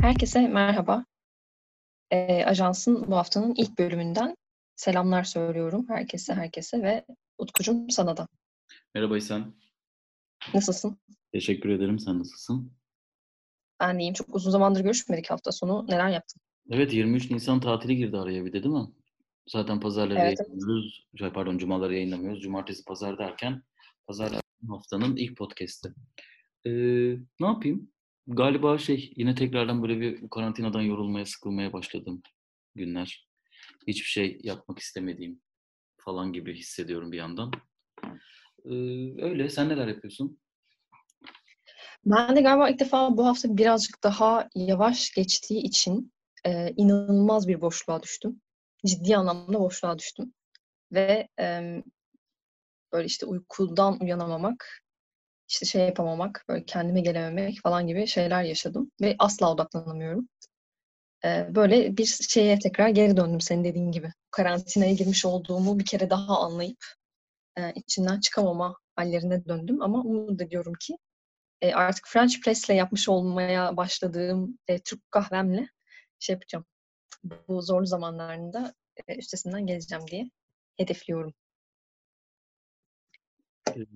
Herkese merhaba. Ee, ajansın bu haftanın ilk bölümünden selamlar söylüyorum herkese herkese ve Utkucuğum sana da. Merhaba İhsan. Nasılsın? Teşekkür ederim. Sen nasılsın? Ben de iyiyim. Çok uzun zamandır görüşmedik hafta sonu. Neler yaptın? Evet 23 Nisan tatili girdi araya bir de değil mi? Zaten pazarları Evet, evet. yayınlamıyoruz. Şey, Pardon cumaları yayınlamıyoruz. Cumartesi pazar derken pazar haftanın ilk podcast'i. Ee, ne yapayım? Galiba şey yine tekrardan böyle bir karantinadan yorulmaya, sıkılmaya başladım günler. Hiçbir şey yapmak istemediğim falan gibi hissediyorum bir yandan. Ee, öyle. Sen neler yapıyorsun? Ben de galiba ilk defa bu hafta birazcık daha yavaş geçtiği için e, inanılmaz bir boşluğa düştüm. Ciddi anlamda boşluğa düştüm. Ve e, böyle işte uykudan uyanamamak, işte şey yapamamak, böyle kendime gelememek falan gibi şeyler yaşadım. Ve asla odaklanamıyorum. E, böyle bir şeye tekrar geri döndüm senin dediğin gibi. Karantinaya girmiş olduğumu bir kere daha anlayıp e, içinden çıkamama hallerine döndüm. Ama umut ediyorum ki e, artık French Press'le yapmış olmaya başladığım e, Türk kahvemle şey yapacağım. Bu zorlu zamanlarında e, üstesinden geleceğim diye hedefliyorum.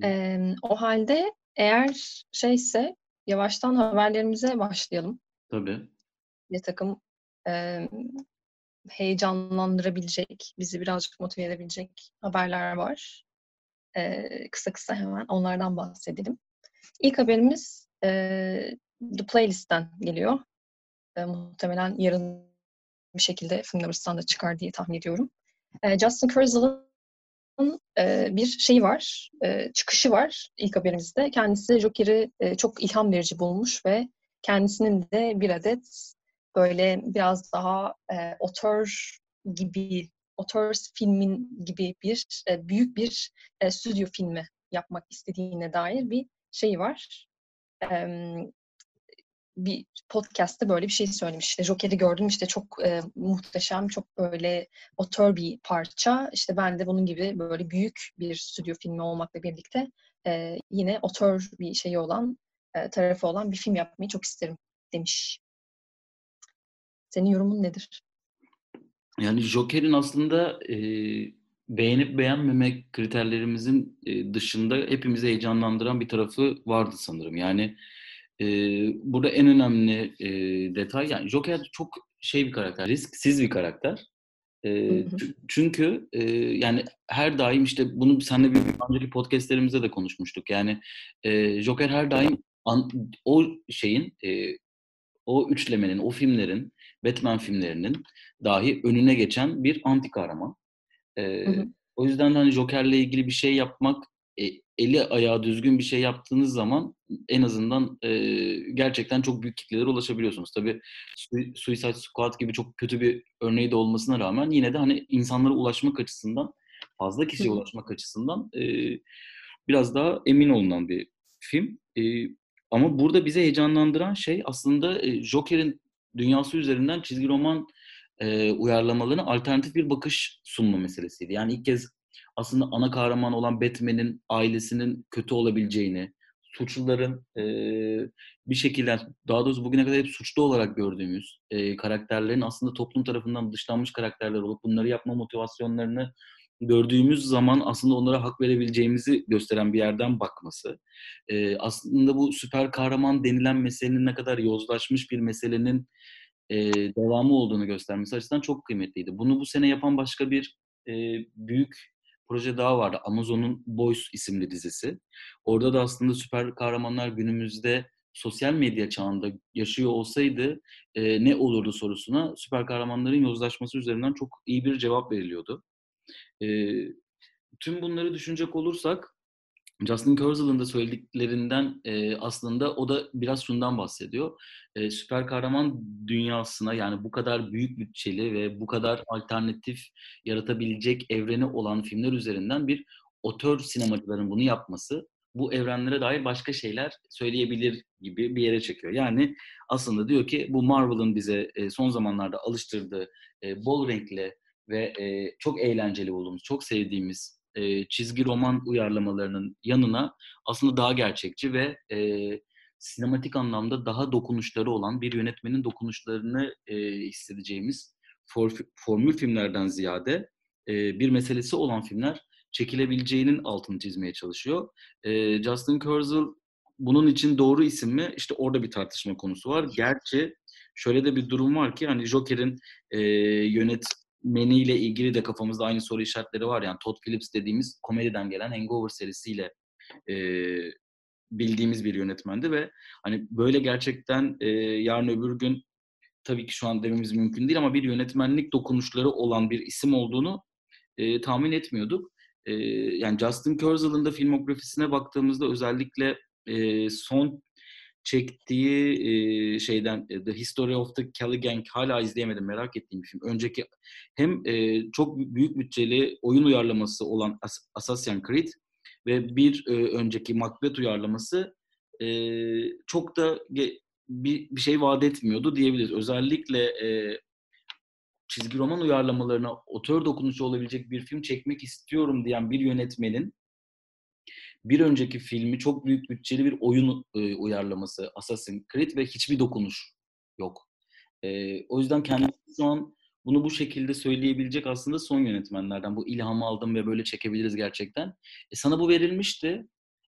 Ee, o halde eğer şeyse yavaştan haberlerimize başlayalım. tabii. Bir takım e, heyecanlandırabilecek, bizi birazcık motive edebilecek haberler var. E, kısa kısa hemen onlardan bahsedelim. İlk haberimiz e, The Playlist'ten geliyor. E, muhtemelen yarın bir şekilde Lovers'tan da çıkar diye tahmin ediyorum. E, Justin Kurzel'ın e, bir şeyi var, e, çıkışı var ilk haberimizde. Kendisi Joker'i e, çok ilham verici bulmuş ve kendisinin de bir adet böyle biraz daha e, otör gibi, otör filmin gibi bir büyük bir e, stüdyo filmi yapmak istediğine dair bir şey var. Bir podcast'te böyle bir şey söylemiş. İşte Joker'i gördüm işte çok e, muhteşem, çok böyle otör bir parça. İşte ben de bunun gibi böyle büyük bir stüdyo filmi olmakla birlikte e, yine otör bir şeyi olan, e, tarafı olan bir film yapmayı çok isterim demiş. Senin yorumun nedir? Yani Joker'in aslında e, beğenip beğenmemek kriterlerimizin e, dışında hepimizi heyecanlandıran bir tarafı vardı sanırım. Yani e, burada en önemli e, detay yani Joker çok şey bir karakter, risksiz bir karakter. E, çünkü e, yani her daim işte bunu seninle bir önceki podcastlerimizde de konuşmuştuk. Yani e, Joker her daim an- o şeyin e, o üçlemenin, o filmlerin, Batman filmlerinin dahi önüne geçen bir anti kahraman. Hı hı. o yüzden de hani Joker'le ilgili bir şey yapmak, e, eli ayağı düzgün bir şey yaptığınız zaman en azından e, gerçekten çok büyük kitlelere ulaşabiliyorsunuz. Tabii Sui- Suicide Squad gibi çok kötü bir örneği de olmasına rağmen yine de hani insanlara ulaşmak açısından, fazla kişiye ulaşmak açısından e, biraz daha emin olunan bir film. E, ama burada bizi heyecanlandıran şey aslında e, Joker'in dünyası üzerinden çizgi roman e, uyarlamalarına alternatif bir bakış sunma meselesiydi. Yani ilk kez aslında ana kahraman olan Batman'in ailesinin kötü olabileceğini, suçluların e, bir şekilde daha doğrusu bugüne kadar hep suçlu olarak gördüğümüz e, karakterlerin aslında toplum tarafından dışlanmış karakterler olup bunları yapma motivasyonlarını gördüğümüz zaman aslında onlara hak verebileceğimizi gösteren bir yerden bakması. E, aslında bu süper kahraman denilen meselenin ne kadar yozlaşmış bir meselenin e, devamı olduğunu göstermesi açısından çok kıymetliydi. Bunu bu sene yapan başka bir e, büyük proje daha vardı. Amazon'un Boys isimli dizisi. Orada da aslında süper kahramanlar günümüzde sosyal medya çağında yaşıyor olsaydı e, ne olurdu sorusuna süper kahramanların yozlaşması üzerinden çok iyi bir cevap veriliyordu. E, tüm bunları düşünecek olursak Justin Kurzel'ın da söylediklerinden e, aslında o da biraz şundan bahsediyor. E, süper kahraman dünyasına yani bu kadar büyük bütçeli ve bu kadar alternatif yaratabilecek evreni olan filmler üzerinden bir otör sinemacıların bunu yapması bu evrenlere dair başka şeyler söyleyebilir gibi bir yere çekiyor. Yani aslında diyor ki bu Marvel'ın bize son zamanlarda alıştırdığı bol renkli ve çok eğlenceli olduğumuz, çok sevdiğimiz e, çizgi roman uyarlamalarının yanına aslında daha gerçekçi ve e, sinematik anlamda daha dokunuşları olan bir yönetmenin dokunuşlarını e, hissedeceğimiz for, formül filmlerden ziyade e, bir meselesi olan filmler çekilebileceğinin altını çizmeye çalışıyor. E, Justin Kurzel bunun için doğru isim mi? İşte orada bir tartışma konusu var. Gerçi şöyle de bir durum var ki hani Joker'in e, yönetmeniyle ilgili de kafamızda aynı soru işaretleri var. Yani Todd Phillips dediğimiz komediden gelen Hangover serisiyle e, bildiğimiz bir yönetmendi ve hani böyle gerçekten e, yarın öbür gün tabii ki şu an dememiz mümkün değil ama bir yönetmenlik dokunuşları olan bir isim olduğunu e, tahmin etmiyorduk. E, yani Justin Kurzel'ın da filmografisine baktığımızda özellikle e, son çektiği şeyden The History of the Kelly Gang hala izleyemedim merak ettiğim bir film. Önceki hem çok büyük bütçeli oyun uyarlaması olan As- Assassin's Creed ve bir önceki Macbeth uyarlaması çok da bir, şey vaat etmiyordu diyebiliriz. Özellikle çizgi roman uyarlamalarına otör dokunuşu olabilecek bir film çekmek istiyorum diyen bir yönetmenin bir önceki filmi çok büyük bütçeli bir oyun e, uyarlaması Assassin's Creed ve hiçbir dokunuş yok. E, o yüzden kendisi şu an bunu bu şekilde söyleyebilecek aslında son yönetmenlerden. Bu ilhamı aldım ve böyle çekebiliriz gerçekten. E, sana bu verilmişti.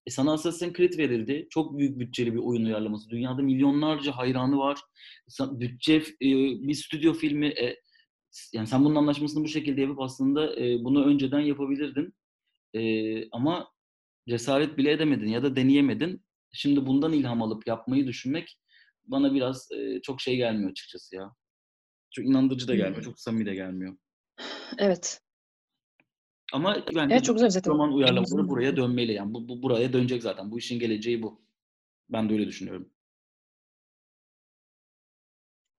E, sana Assassin's Creed verildi. Çok büyük bütçeli bir oyun uyarlaması. Dünyada milyonlarca hayranı var. Bütçe e, bir stüdyo filmi. E, yani sen bunun anlaşmasını bu şekilde yapıp aslında e, bunu önceden yapabilirdin. E, ama cesaret bile edemedin ya da deneyemedin. Şimdi bundan ilham alıp yapmayı düşünmek bana biraz e, çok şey gelmiyor açıkçası ya. Çok inandırıcı da gelmiyor, çok samimi de gelmiyor. Evet. Ama bence evet, çok güzel roman uyarlamaları buraya dönmeli. Yani bu, bu buraya dönecek zaten. Bu işin geleceği bu. Ben de öyle düşünüyorum.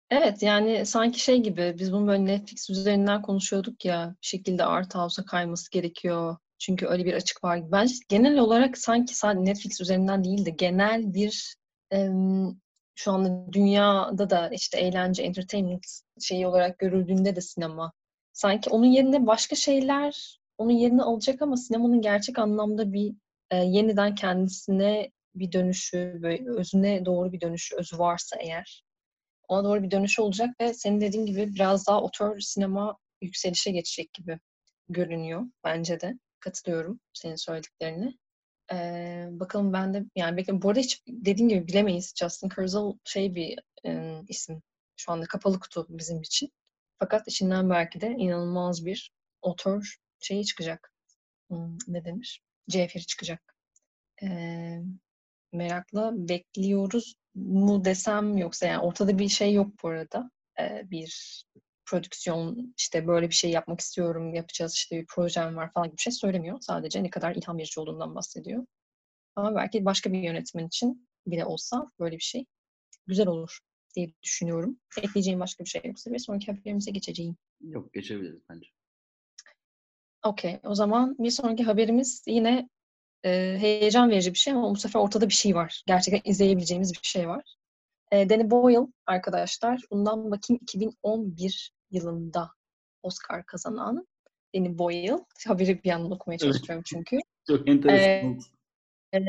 Evet yani sanki şey gibi biz bunu böyle Netflix üzerinden konuşuyorduk ya bir şekilde Art House'a kayması gerekiyor. Çünkü öyle bir açık var. Bence genel olarak sanki sadece Netflix üzerinden değil de genel bir şu anda dünyada da işte eğlence, entertainment şeyi olarak görüldüğünde de sinema. Sanki onun yerine başka şeyler onun yerini alacak ama sinemanın gerçek anlamda bir e, yeniden kendisine bir dönüşü, özüne doğru bir dönüşü, özü varsa eğer ona doğru bir dönüş olacak ve senin dediğin gibi biraz daha otör sinema yükselişe geçecek gibi görünüyor bence de. Katılıyorum senin söylediklerine. Ee, bakalım ben de yani bekle bu arada hiç dediğim gibi bilemeyiz. Justin Kurzel şey bir e, isim. Şu anda kapalı kutu bizim için. Fakat içinden belki de inanılmaz bir otör şeyi çıkacak. Hmm, ne denir? Cevheri çıkacak. Ee, merakla bekliyoruz mu desem yoksa yani ortada bir şey yok bu arada. Ee, bir prodüksiyon işte böyle bir şey yapmak istiyorum, yapacağız işte bir projem var falan gibi bir şey söylemiyor. Sadece ne kadar ilham verici olduğundan bahsediyor. Ama belki başka bir yönetmen için bile olsa böyle bir şey güzel olur diye düşünüyorum. Ekleyeceğim başka bir şey yoksa bir sonraki haberimize geçeceğim. Yok geçebiliriz bence. Okey. O zaman bir sonraki haberimiz yine e, heyecan verici bir şey ama bu sefer ortada bir şey var. Gerçekten izleyebileceğimiz bir şey var. E, Danny Boyle arkadaşlar bundan bakayım 2011 yılında Oscar kazanan Danny Boyle. Haberi bir yandan okumaya çalışıyorum çünkü. Çok enteresan. Ee,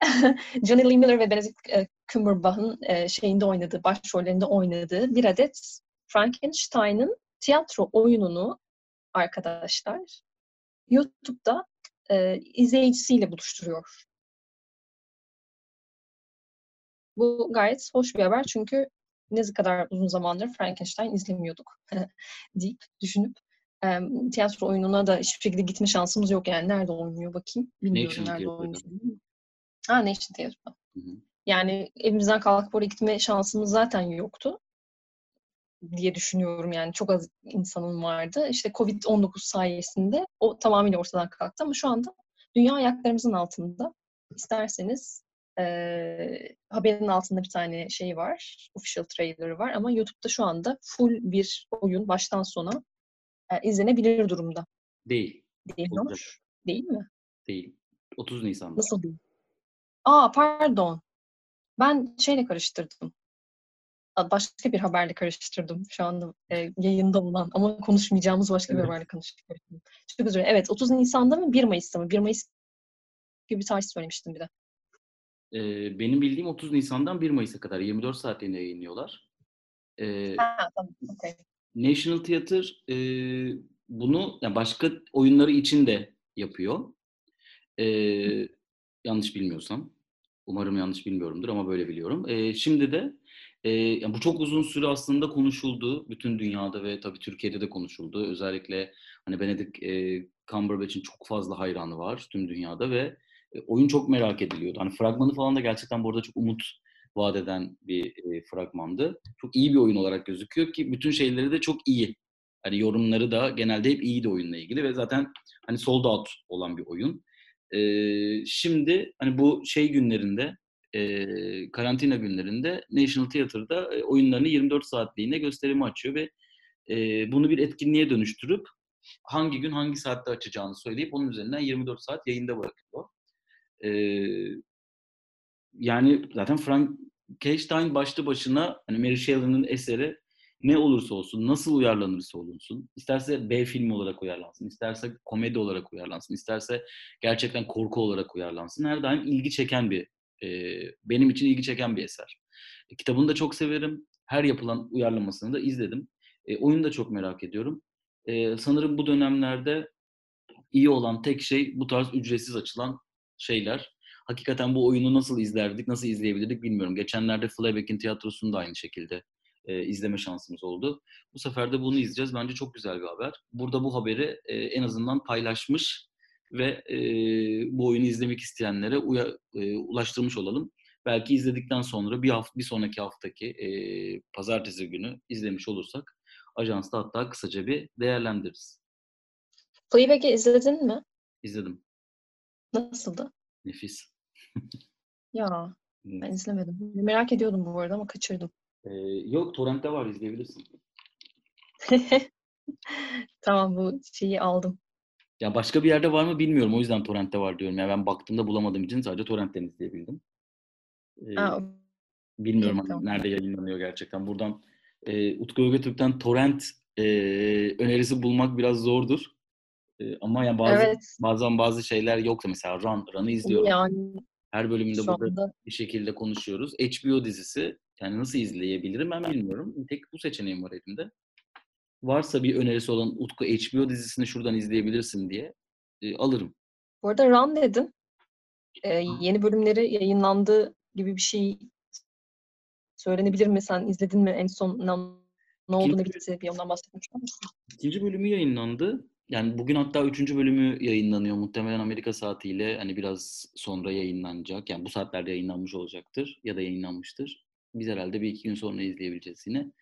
Johnny Lee Miller ve Benedict Cumberbatch'ın e, şeyinde oynadığı, başrollerinde oynadığı bir adet Frankenstein'ın tiyatro oyununu arkadaşlar YouTube'da e, izleyicisiyle buluşturuyor. Bu gayet hoş bir haber çünkü ne kadar uzun zamandır Frankenstein izlemiyorduk deyip düşünüp e, tiyatro oyununa da hiçbir şekilde gitme şansımız yok yani. Nerede oynuyor bakayım? Bilmiyorum Nation nerede oynuyor. Ha Nation hı. Yani evimizden kalkıp oraya gitme şansımız zaten yoktu diye düşünüyorum yani çok az insanın vardı. İşte Covid-19 sayesinde o tamamıyla ortadan kalktı ama şu anda dünya ayaklarımızın altında. İsterseniz e, haberin altında bir tane şey var, official trailer'ı var ama YouTube'da şu anda full bir oyun baştan sona e, izlenebilir durumda. Değil. Değil mi? Değil mi? Değil. 30 Nisan'da. Nasıl değil? Aa pardon. Ben şeyle karıştırdım. Başka bir haberle karıştırdım şu anda e, yayında olan ama konuşmayacağımız başka bir haberle karıştırdım. Çok özür dilerim. Evet 30 Nisan'da mı 1 Mayıs'ta mı? 1 Mayıs gibi bir tarih söylemiştim bir de. E, benim bildiğim 30 Nisan'dan 1 Mayıs'a kadar 24 saatliğine yayınlıyorlar. E, Ha, tamam. Okay. National Theatre e, bunu yani başka oyunları için de yapıyor. E, yanlış bilmiyorsam. Umarım yanlış bilmiyorumdur ama böyle biliyorum. E, şimdi de e, yani bu çok uzun süre aslında konuşuldu. Bütün dünyada ve tabii Türkiye'de de konuşuldu. Özellikle hani Benedict e, Cumberbatch'in çok fazla hayranı var tüm dünyada ve oyun çok merak ediliyordu. Hani fragmanı falan da gerçekten bu arada çok umut vaat eden bir e, fragmandı. Çok iyi bir oyun olarak gözüküyor ki bütün şeyleri de çok iyi. Hani yorumları da genelde hep iyiydi oyunla ilgili ve zaten hani sold out olan bir oyun. E, şimdi hani bu şey günlerinde e, karantina günlerinde National Theatre'da e, oyunlarını 24 saatliğine gösterimi açıyor ve e, bunu bir etkinliğe dönüştürüp hangi gün hangi saatte açacağını söyleyip onun üzerinden 24 saat yayında bırakıyor. E, yani zaten Frankenstein başlı başına hani Mary Shelley'nin eseri ne olursa olsun, nasıl uyarlanırsa olunsun, isterse B filmi olarak uyarlansın, isterse komedi olarak uyarlansın, isterse gerçekten korku olarak uyarlansın, her daim ilgi çeken bir, e, benim için ilgi çeken bir eser. E, kitabını da çok severim, her yapılan uyarlamasını da izledim. E, oyunu da çok merak ediyorum. E, sanırım bu dönemlerde iyi olan tek şey bu tarz ücretsiz açılan şeyler. Hakikaten bu oyunu nasıl izlerdik, nasıl izleyebilirdik bilmiyorum. Geçenlerde Fleabag'in tiyatrosunu da aynı şekilde e, izleme şansımız oldu. Bu sefer de bunu izleyeceğiz. Bence çok güzel bir haber. Burada bu haberi e, en azından paylaşmış ve e, bu oyunu izlemek isteyenlere uya, e, ulaştırmış olalım. Belki izledikten sonra bir hafta, bir sonraki haftaki e, pazartesi günü izlemiş olursak ajansta hatta kısaca bir değerlendiririz. Fleabag'i izledin mi? İzledim. Nasıldı? Nefis. Ya Evet. ben izlemedim. Merak ediyordum bu arada ama kaçırdım. Ee, yok torrentte var izleyebilirsin. Tamam bu şeyi aldım. Ya başka bir yerde var mı bilmiyorum. O yüzden torrentte var diyorum. Ya ben baktığımda bulamadığım için sadece torrentten izleyebildim. Ee, Ha, bilmiyorum okey, hani tamam. nerede yayınlanıyor gerçekten. Buradan e, Utku Ögetürk'ten torrent e, önerisi bulmak biraz zordur. E, ama yani bazı Evet. bazen bazı şeyler yoksa mesela Run, Run'ı izliyorum. Yani Her bölümünde şu burada anda bir şekilde konuşuyoruz. HBO dizisi yani nasıl izleyebilirim ben bilmiyorum. Tek bu seçeneğim var elimde. Varsa bir önerisi olan Utku HBO dizisini şuradan izleyebilirsin diye e, alırım. bu arada Run dedin. Ee, yeni bölümleri yayınlandı gibi bir şey söylenebilir mi? Sen izledin mi? En son ne, ne oldu ne bitti? Bir ondan bahsetmiş misin? İkinci bölümü yayınlandı. Yani bugün hatta üçüncü bölümü yayınlanıyor. Muhtemelen Amerika saatiyle hani biraz sonra yayınlanacak. Yani bu saatlerde yayınlanmış olacaktır ya da yayınlanmıştır. Biz herhalde bir iki gün sonra izleyebileceğiz yine.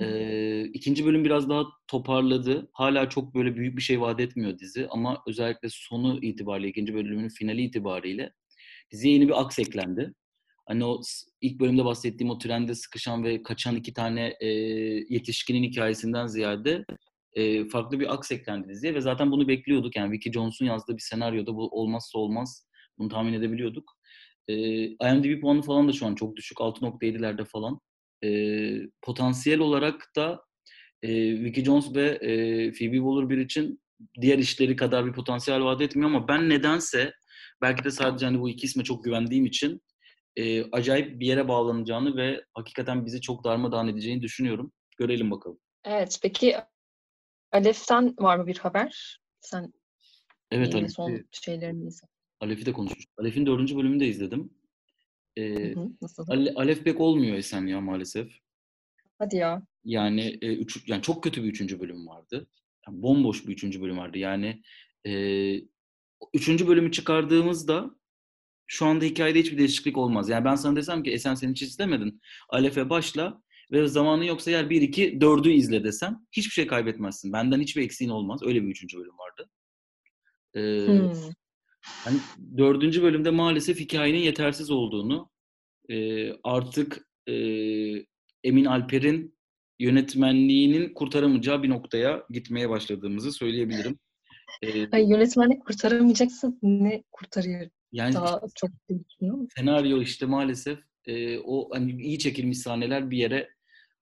Ee, ikinci bölüm biraz daha toparladı. Hala çok böyle büyük bir şey vaat etmiyor dizi ama özellikle sonu itibariyle, ikinci bölümün finali itibariyle diziye yeni bir aks eklendi. Hani o ilk bölümde bahsettiğim o trende sıkışan ve kaçan iki tane e, yetişkinin hikayesinden ziyade e, farklı bir aks eklendi diziye ve zaten bunu bekliyorduk. Yani Vicky Jones'un yazdığı bir senaryoda bu olmazsa olmaz. Bunu tahmin edebiliyorduk. E, IMDb puanı falan da şu an çok düşük. 6.7'lerde falan. E, potansiyel olarak da e, Vicky Jones ve e, Phoebe Waller-Bridge için diğer işleri kadar bir potansiyel vaat etmiyor ama ben nedense belki de sadece hani bu iki isme çok güvendiğim için e, acayip bir yere bağlanacağını ve hakikaten bizi çok darmadağın edeceğini düşünüyorum. Görelim bakalım. Evet. Peki Alef'ten var mı bir haber? Sen Evet Alef'i, son şeylerini izle. Alef'i de konuşmuştuk. Alef'in dördüncü bölümünü de izledim. Hı E, hı, Nasıl? Ale- Alef pek olmuyor Esen ya maalesef. Hadi ya. Yani, e, üç, yani çok kötü bir üçüncü bölüm vardı. Yani bomboş bir üçüncü bölüm vardı. Yani e, üçüncü bölümü çıkardığımızda şu anda hikayede hiçbir değişiklik olmaz. Yani ben sana desem ki Esen sen hiç izlemedin. Alef'e başla ve zamanı yoksa yer 1, 2, 4'ü izle desem hiçbir şey kaybetmezsin. Benden hiçbir eksiğin olmaz. Öyle bir üçüncü bölüm vardı. Ee, Hmm. hani dördüncü bölümde maalesef hikayenin yetersiz olduğunu e, artık e, Emin Alper'in yönetmenliğinin kurtaramayacağı bir noktaya gitmeye başladığımızı söyleyebilirim. E, Ay yönetmenlik kurtaramayacaksın. Ne kurtarıyor? yani Daha çok senaryo işte maalesef e, o hani iyi çekilmiş sahneler bir yere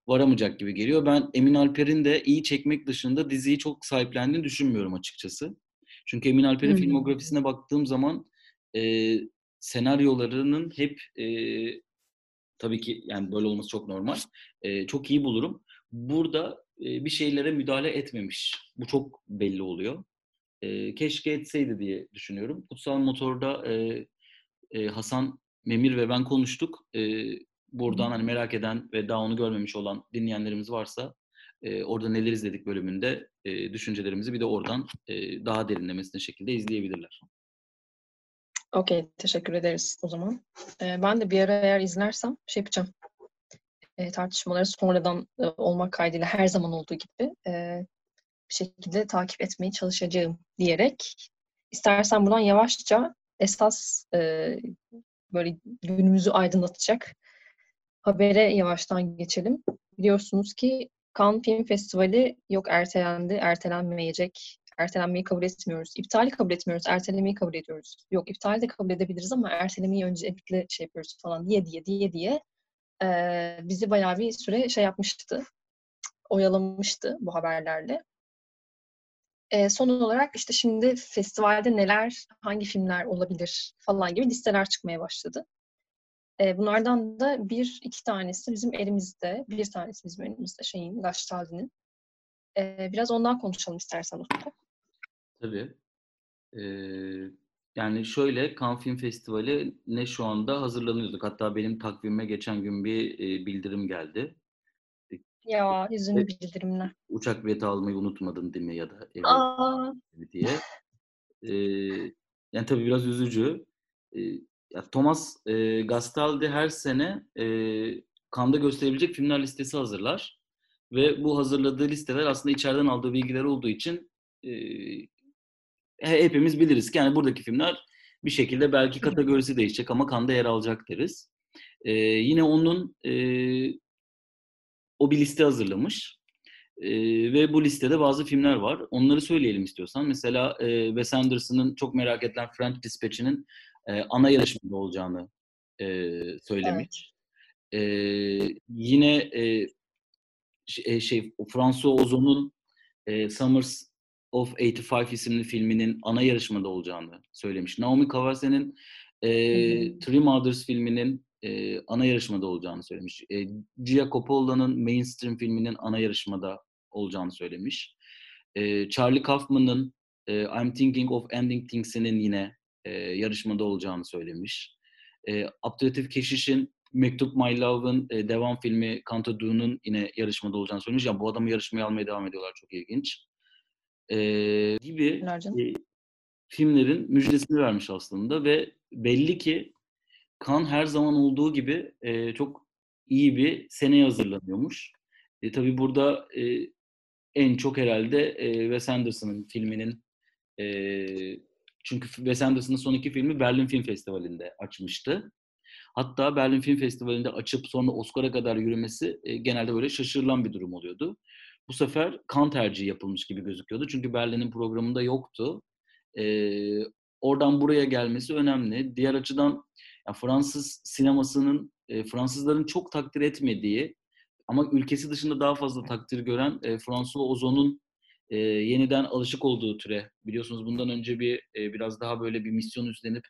varamayacak gibi geliyor. Ben Emin Alper'in de iyi çekmek dışında diziyi çok sahiplendiğini düşünmüyorum açıkçası. Çünkü Emin Alper'in filmografisine baktığım zaman e, senaryolarının hep e, tabii ki yani böyle olması çok normal. E, çok iyi bulurum. Burada e, bir şeylere müdahale etmemiş. Bu çok belli oluyor. E, keşke etseydi diye düşünüyorum. Kutsal Motor'da e, e, Hasan Memir ve ben konuştuk. E, buradan hani merak eden ve daha onu görmemiş olan dinleyenlerimiz varsa e, orada neler izledik bölümünde e, düşüncelerimizi bir de oradan e, daha derinlemesine şekilde izleyebilirler. Okey, teşekkür ederiz o zaman. Ee, ben de bir ara eğer izlersem şey yapacağım. E, tartışmaları sonradan e, olmak kaydıyla her zaman olduğu gibi e, bir şekilde takip etmeye çalışacağım diyerek istersen buradan yavaşça esas e, böyle günümüzü aydınlatacak habere yavaştan geçelim. Biliyorsunuz ki Cannes Film Festivali yok ertelendi, ertelenmeyecek. Ertelenmeyi kabul etmiyoruz. İptali kabul etmiyoruz, ertelemeyi kabul ediyoruz. Yok iptali de kabul edebiliriz ama ertelemeyi öncelikle şey yapıyoruz falan diye diye diye diye e, bizi bayağı bir süre şey yapmıştı. Oyalamıştı bu haberlerle. E, son olarak işte şimdi festivalde neler, hangi filmler olabilir falan gibi listeler çıkmaya başladı. E, bunlardan da bir, iki tanesi bizim elimizde, bir tanesi bizim elimizde şeyin, Gaştaldi'nin. E, biraz ondan konuşalım istersen Ufuk. Tabii. Ee, yani şöyle, Cannes Film Festivali ne şu anda hazırlanıyorduk. Hatta benim takvimime geçen gün bir e, bildirim geldi. Ya hüzünlü bildirimler. Uçak bileti almayı unutmadın değil mi ya da eve Aa. diye. Ee, yani tabii biraz üzücü. Ee, ya Thomas e, Gastaldi her sene e, Cannes'da gösterebilecek filmler listesi hazırlar. Ve bu hazırladığı listeler aslında içeriden aldığı bilgiler olduğu için e, hepimiz biliriz ki yani buradaki filmler bir şekilde belki kategorisi değişecek ama Cannes'da yer alacak deriz. E, yine onun e, o bir liste hazırlamış. E, ve bu listede bazı filmler var. Onları söyleyelim istiyorsan. Mesela e, Wes Anderson'ın çok merak edilen French Dispatch'inin e, ana yarışmada olacağını e, söylemiş. Evet. E, yine e, şey, şey François Ozon'un e, Summers of 85 isimli filminin ana yarışmada olacağını söylemiş. Naomi Kawase'nin e, Three Mothers filminin e, ana yarışmada olacağını söylemiş. E, Gia Coppola'nın Mainstream filminin ana yarışmada olacağını söylemiş. E, Charlie Kaufman'ın e, I'm Thinking of Ending Things'inin yine e, yarışmada olacağını söylemiş. E, Abdülhatif Keşiş'in Mektup My Love'ın e, devam filmi Kanto Dune'un yine yarışmada olacağını söylemiş. Yani bu adamı yarışmaya almaya devam ediyorlar. Çok ilginç. E, gibi e, filmlerin müjdesini vermiş aslında ve belli ki Kan her zaman olduğu gibi e, çok iyi bir seneye hazırlanıyormuş. E, tabii burada e, en çok herhalde e, Wes Anderson'ın filminin e, çünkü Wes Anderson'ın son iki filmi Berlin Film Festivali'nde açmıştı. Hatta Berlin Film Festivali'nde açıp sonra Oscar'a kadar yürümesi e, genelde böyle şaşırılan bir durum oluyordu. Bu sefer kan tercihi yapılmış gibi gözüküyordu. Çünkü Berlin'in programında yoktu. E, oradan buraya gelmesi önemli. Diğer açıdan ya Fransız sinemasının e, Fransızların çok takdir etmediği ama ülkesi dışında daha fazla takdir gören e, François Ozon'un e, yeniden alışık olduğu türe. Biliyorsunuz bundan önce bir e, biraz daha böyle bir misyon üstlenip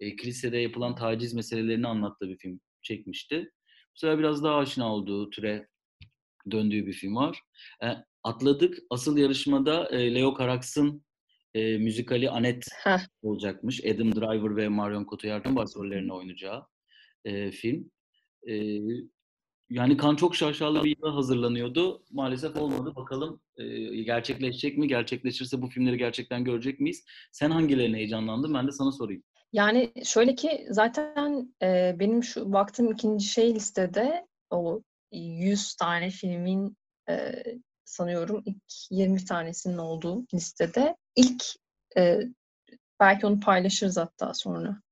e, kilisede yapılan taciz meselelerini anlattığı bir film çekmişti. Bu sefer biraz daha aşina olduğu türe döndüğü bir film var. E, atladık. Asıl yarışmada e, Leo Carax'ın e, müzikali Anet Heh. olacakmış. Adam Driver ve Marion Cotillard'ın başrollerini oynayacağı e, film. E, yani kan çok şaşalı bir yıla hazırlanıyordu. Maalesef olmadı. Bakalım e, gerçekleşecek mi? Gerçekleşirse bu filmleri gerçekten görecek miyiz? Sen hangilerine heyecanlandın? Ben de sana sorayım. Yani şöyle ki zaten e, benim şu baktığım ikinci şey listede o 100 tane filmin e, sanıyorum ilk 20 tanesinin olduğu listede ilk e, belki onu paylaşırız hatta sonra.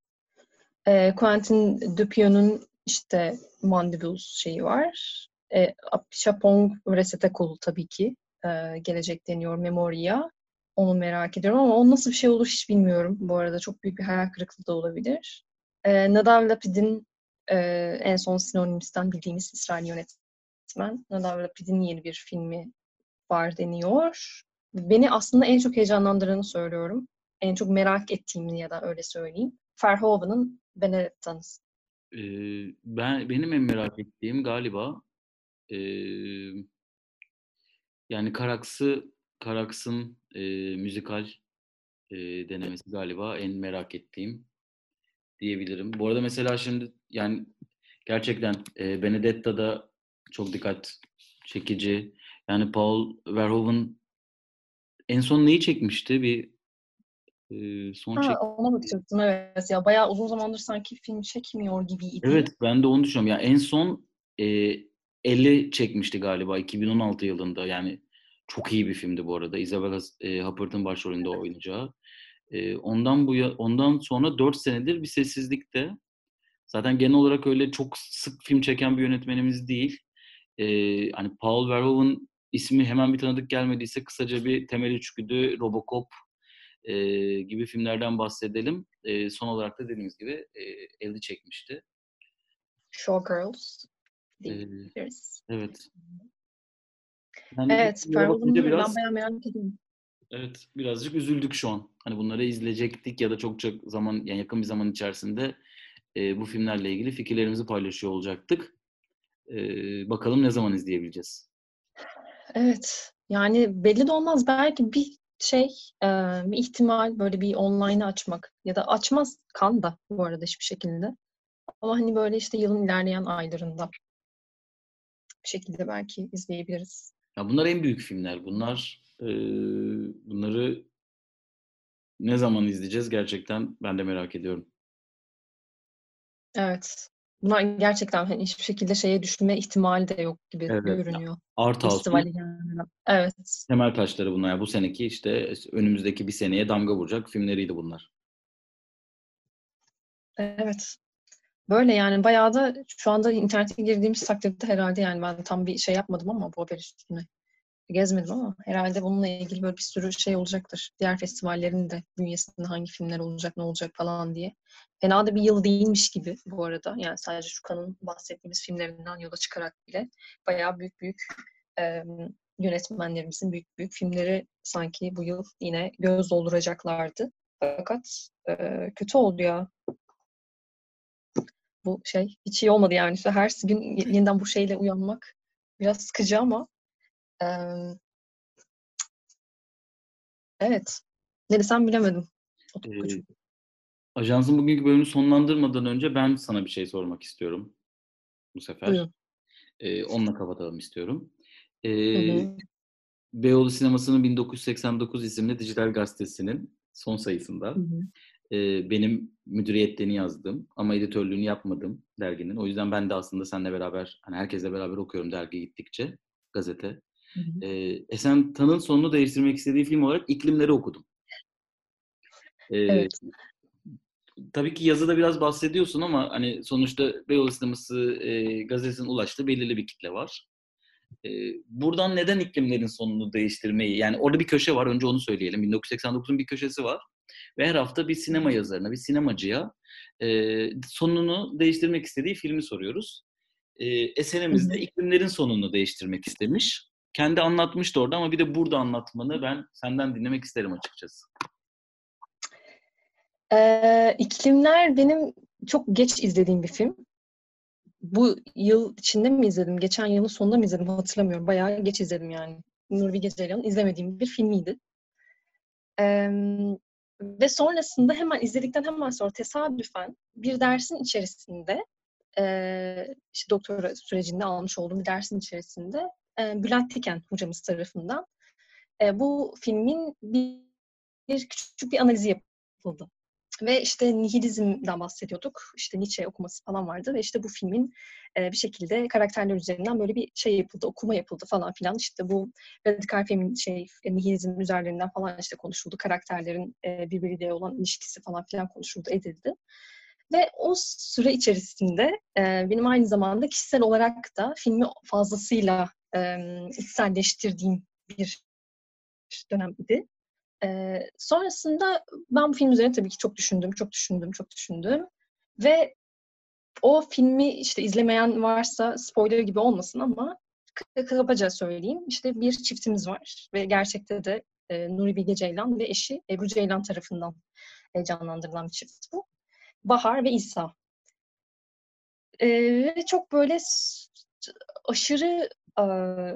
E, Quentin Dupion'un işte Mandibles şeyi var. E, Chapong Resete Kolu tabii ki. E, gelecek deniyor Memoria. Onu merak ediyorum ama o nasıl bir şey olur hiç bilmiyorum. Bu arada çok büyük bir hayal kırıklığı da olabilir. E, Nadav Lapid'in e, en son Sinonims'ten bildiğimiz İsrail yönetmen. Nadav Lapid'in yeni bir filmi var deniyor. Beni aslında en çok heyecanlandıranı söylüyorum. En çok merak ettiğimi ya da öyle söyleyeyim. Verhoeven'ın Benedetta'nız? Ben benim en merak ettiğim galiba e, yani Karaksı Karaks'ın e, müzikal e, denemesi galiba en merak ettiğim diyebilirim. Bu arada mesela şimdi yani gerçekten e, Benedetta da çok dikkat çekici. Yani Paul Verhoeven en son neyi çekmişti? Bir son Ha, çek. ona bakacaktım evet. Ya bayağı uzun zamandır sanki film çekmiyor gibiydi. Evet ben de onu düşünüyorum. Ya en son e, 50 çekmişti galiba 2016 yılında. Yani çok iyi bir filmdi bu arada. Isabella e, Hupperd'ın başrolünde oynayacağı. E, ondan bu ya- ondan sonra 4 senedir bir sessizlikte. Zaten genel olarak öyle çok sık film çeken bir yönetmenimiz değil. E, hani Paul Verhoeven ismi hemen bir tanıdık gelmediyse kısaca bir temel içgüdü, Robocop e, gibi filmlerden bahsedelim. E, son olarak da dediğimiz gibi e, 50 çekmişti. Showgirls Ee, diyebiliriz. Evet. Yani Evet, ben biraz bayağı merak ediyorum. evet birazcık üzüldük şu an. Hani bunları izleyecektik ya da çok çok zaman yani yakın bir zaman içerisinde e, bu filmlerle ilgili fikirlerimizi paylaşıyor olacaktık. E, bakalım ne zaman izleyebileceğiz. Evet. Yani belli de olmaz. Belki bir şey, e, bir ihtimal böyle bir online'ı açmak ya da açmaz kan da bu arada hiçbir şekilde. Ama hani böyle işte yılın ilerleyen aylarında bir şekilde belki izleyebiliriz. Ya bunlar en büyük filmler. Bunlar e, bunları ne zaman izleyeceğiz gerçekten ben de merak ediyorum. Evet. Bunlar gerçekten hani hiçbir şekilde şeye düşme ihtimali de yok gibi Evet. görünüyor. Art Festivale gelmeden. Evet. temel taşları bunlar. Yani bu seneki işte önümüzdeki bir seneye damga vuracak filmleriydi bunlar. Evet. Böyle yani bayağı da şu anda internete girdiğimiz takdirde herhalde yani ben tam bir şey yapmadım ama bu haber üstüne gezmedim ama herhalde bununla ilgili böyle bir sürü şey olacaktır. Diğer festivallerin de bünyesinde hangi filmler olacak, ne olacak falan diye. Fena da bir yıl değilmiş gibi bu arada. Yani sadece şu kanın bahsettiğimiz filmlerinden yola çıkarak bile bayağı büyük büyük e, yönetmenlerimizin büyük büyük filmleri sanki bu yıl yine göz dolduracaklardı. Fakat e, kötü oldu ya bu şey. Hiç iyi olmadı yani. İşte her gün ye- yeniden bu şeyle uyanmak biraz sıkıcı ama eee, evet. Ne desem bilemedim. Ee. Ajansın bugünkü bölümünü sonlandırmadan önce ben sana bir şey sormak istiyorum bu sefer. Buyurun. Ee, onunla kapatalım istiyorum. Hı Ee, hı. Beyoğlu Sineması'nın 1989 isimli dijital gazetesinin son sayısında Hı hı. e, benim müdüriyetlerini yazdım ama editörlüğünü yapmadım derginin. O yüzden ben de aslında seninle beraber, hani herkesle beraber okuyorum dergi gittikçe, gazete. Ee, Esen Tan'ın sonunu değiştirmek istediği film olarak İklimleri okudum. Ee, Evet. tabii ki yazıda biraz bahsediyorsun ama hani sonuçta Beyoğlu Sineması e, gazetesinin ulaştığı belirli bir kitle var. E, buradan neden iklimlerin sonunu değiştirmeyi, yani orada bir köşe var, önce onu söyleyelim. 1989'un bir köşesi var ve her hafta bir sinema yazarına, bir sinemacıya e, sonunu değiştirmek istediği filmi soruyoruz. E, eserimiz de iklimlerin sonunu değiştirmek istemiş. Kendi anlatmıştı orada ama bir de burada anlatmanı ben senden dinlemek isterim açıkçası. Ee, İklimler benim çok geç izlediğim bir film. Bu yıl içinde mi izledim? Geçen yılın sonunda mı izledim? Hatırlamıyorum. Bayağı geç izledim yani. Nur Bilge Ceylan'ın izlemediğim bir filmiydi. Ee, ve sonrasında hemen izledikten hemen sonra tesadüfen bir dersin içerisinde e, işte doktora sürecinde almış olduğum bir dersin içerisinde Bülent Tiken hocamız tarafından bu filmin bir, küçük bir analizi yapıldı. Ve işte nihilizmden bahsediyorduk. İşte Nietzsche okuması falan vardı ve işte bu filmin bir şekilde karakterler üzerinden böyle bir şey yapıldı, okuma yapıldı falan filan. İşte bu radikal femin şey nihilizm üzerinden falan işte konuşuldu. Karakterlerin e, birbiriyle olan ilişkisi falan filan konuşuldu, edildi. Ve o süre içerisinde benim aynı zamanda kişisel olarak da filmi fazlasıyla e, içselleştirdiğim bir dönemdi. E, sonrasında ben bu film üzerine tabii ki çok düşündüm, çok düşündüm, çok düşündüm. Ve o filmi işte izlemeyen varsa spoiler gibi olmasın ama kabaca söyleyeyim. İşte bir çiftimiz var ve gerçekte de e, Nuri Bilge Ceylan ve eşi Ebru Ceylan tarafından e, canlandırılan bir çift bu. Bahar ve İsa. Ve çok böyle aşırı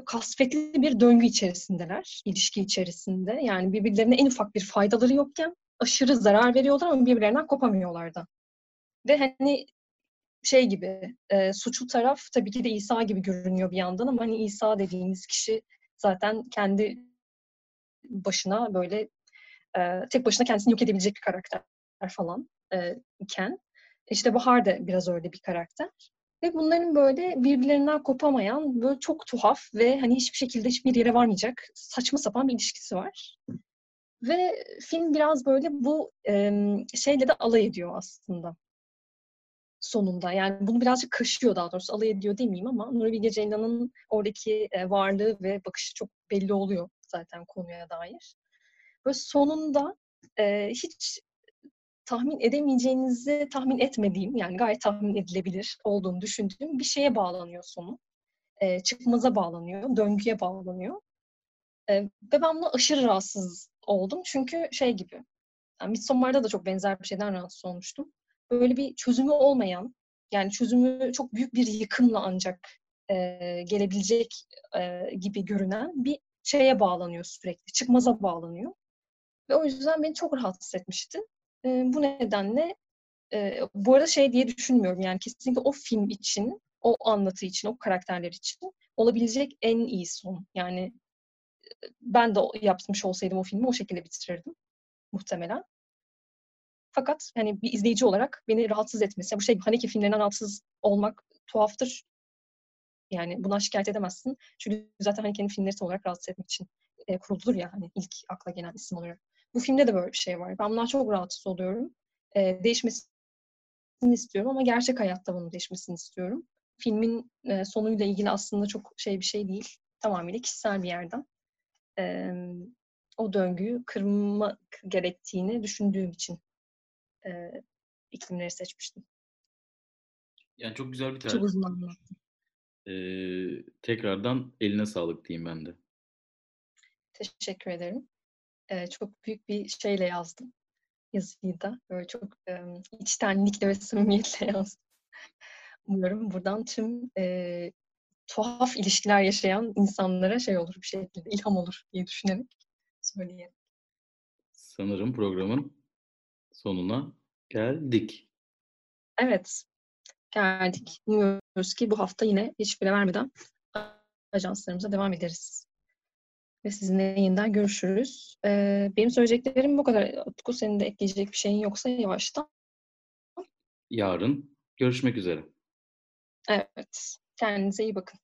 kasvetli bir döngü içerisindeler, ilişki içerisinde. Yani birbirlerine en ufak bir faydaları yokken aşırı zarar veriyorlar ama birbirlerinden kopamıyorlar da. Ve hani şey gibi, e, suçlu taraf tabii ki de İsa gibi görünüyor bir yandan ama hani İsa dediğimiz kişi zaten kendi başına böyle e, tek başına kendisini yok edebilecek bir karakter falan e, iken işte Bahar da biraz öyle bir karakter. Ve bunların böyle birbirlerinden kopamayan böyle çok tuhaf ve hani hiçbir şekilde hiçbir yere varmayacak saçma sapan bir ilişkisi var. Ve film biraz böyle bu e, şeyle de alay ediyor aslında sonunda. Yani bunu birazcık kaşıyor daha doğrusu. Alay ediyor demeyeyim ama Nuri Bilge Ceylan'ın oradaki e, varlığı ve bakışı çok belli oluyor zaten konuya dair. Böyle sonunda e, hiç tahmin edemeyeceğinizi tahmin etmediğim, yani gayet tahmin edilebilir olduğunu düşündüğüm bir şeye bağlanıyor sonu. E, çıkmaza bağlanıyor, döngüye bağlanıyor. E, ve ben buna aşırı rahatsız oldum. Çünkü şey gibi, yani Midsommar'da da çok benzer bir şeyden rahatsız olmuştum. Böyle bir çözümü olmayan, yani çözümü çok büyük bir yıkımla ancak e, gelebilecek e, gibi görünen bir şeye bağlanıyor sürekli, çıkmaza bağlanıyor. Ve o yüzden beni çok rahatsız etmişti. E, bu nedenle e, bu arada şey diye düşünmüyorum yani kesinlikle o film için, o anlatı için, o karakterler için olabilecek en iyi son. Yani ben de yapmış olsaydım o filmi o şekilde bitirirdim muhtemelen. Fakat hani bir izleyici olarak beni rahatsız etmesi. Bu şey Haneke filmlerinden rahatsız olmak tuhaftır. Yani buna şikayet edemezsin. Çünkü zaten Haneke'nin filmleri tam olarak rahatsız etmek için e, kurulur ya hani ilk akla gelen isim olarak. Bu filmde de böyle bir şey var. Ben bundan çok rahatsız oluyorum. E, değişmesini istiyorum ama gerçek hayatta bunun değişmesini istiyorum. Filmin e, sonuyla ilgili aslında çok şey bir şey değil. Tamamıyla kişisel bir yerden. E, o döngüyü kırmak gerektiğini düşündüğüm için e, iklimleri seçmiştim. Yani çok güzel bir tarif. Çok uzun anlattım. Ee, tekrardan eline sağlık diyeyim ben de. Teşekkür ederim. Ee, çok büyük bir şeyle yazdım yazıyı da. Böyle çok e, içtenlikle ve samimiyetle yazdım. Umarım buradan tüm e, tuhaf ilişkiler yaşayan insanlara şey olur bir şekilde ilham olur diye düşünerek söyleyeyim. Sanırım programın sonuna geldik. Evet, geldik. Umuyoruz ki bu hafta yine hiç fire vermeden ajanslarımıza devam ederiz. Ve sizinle yeniden görüşürüz. Ee, benim söyleyeceklerim bu kadar. Utku senin de ekleyecek bir şeyin yoksa yavaştan. Yarın görüşmek üzere. Evet. Kendinize iyi bakın.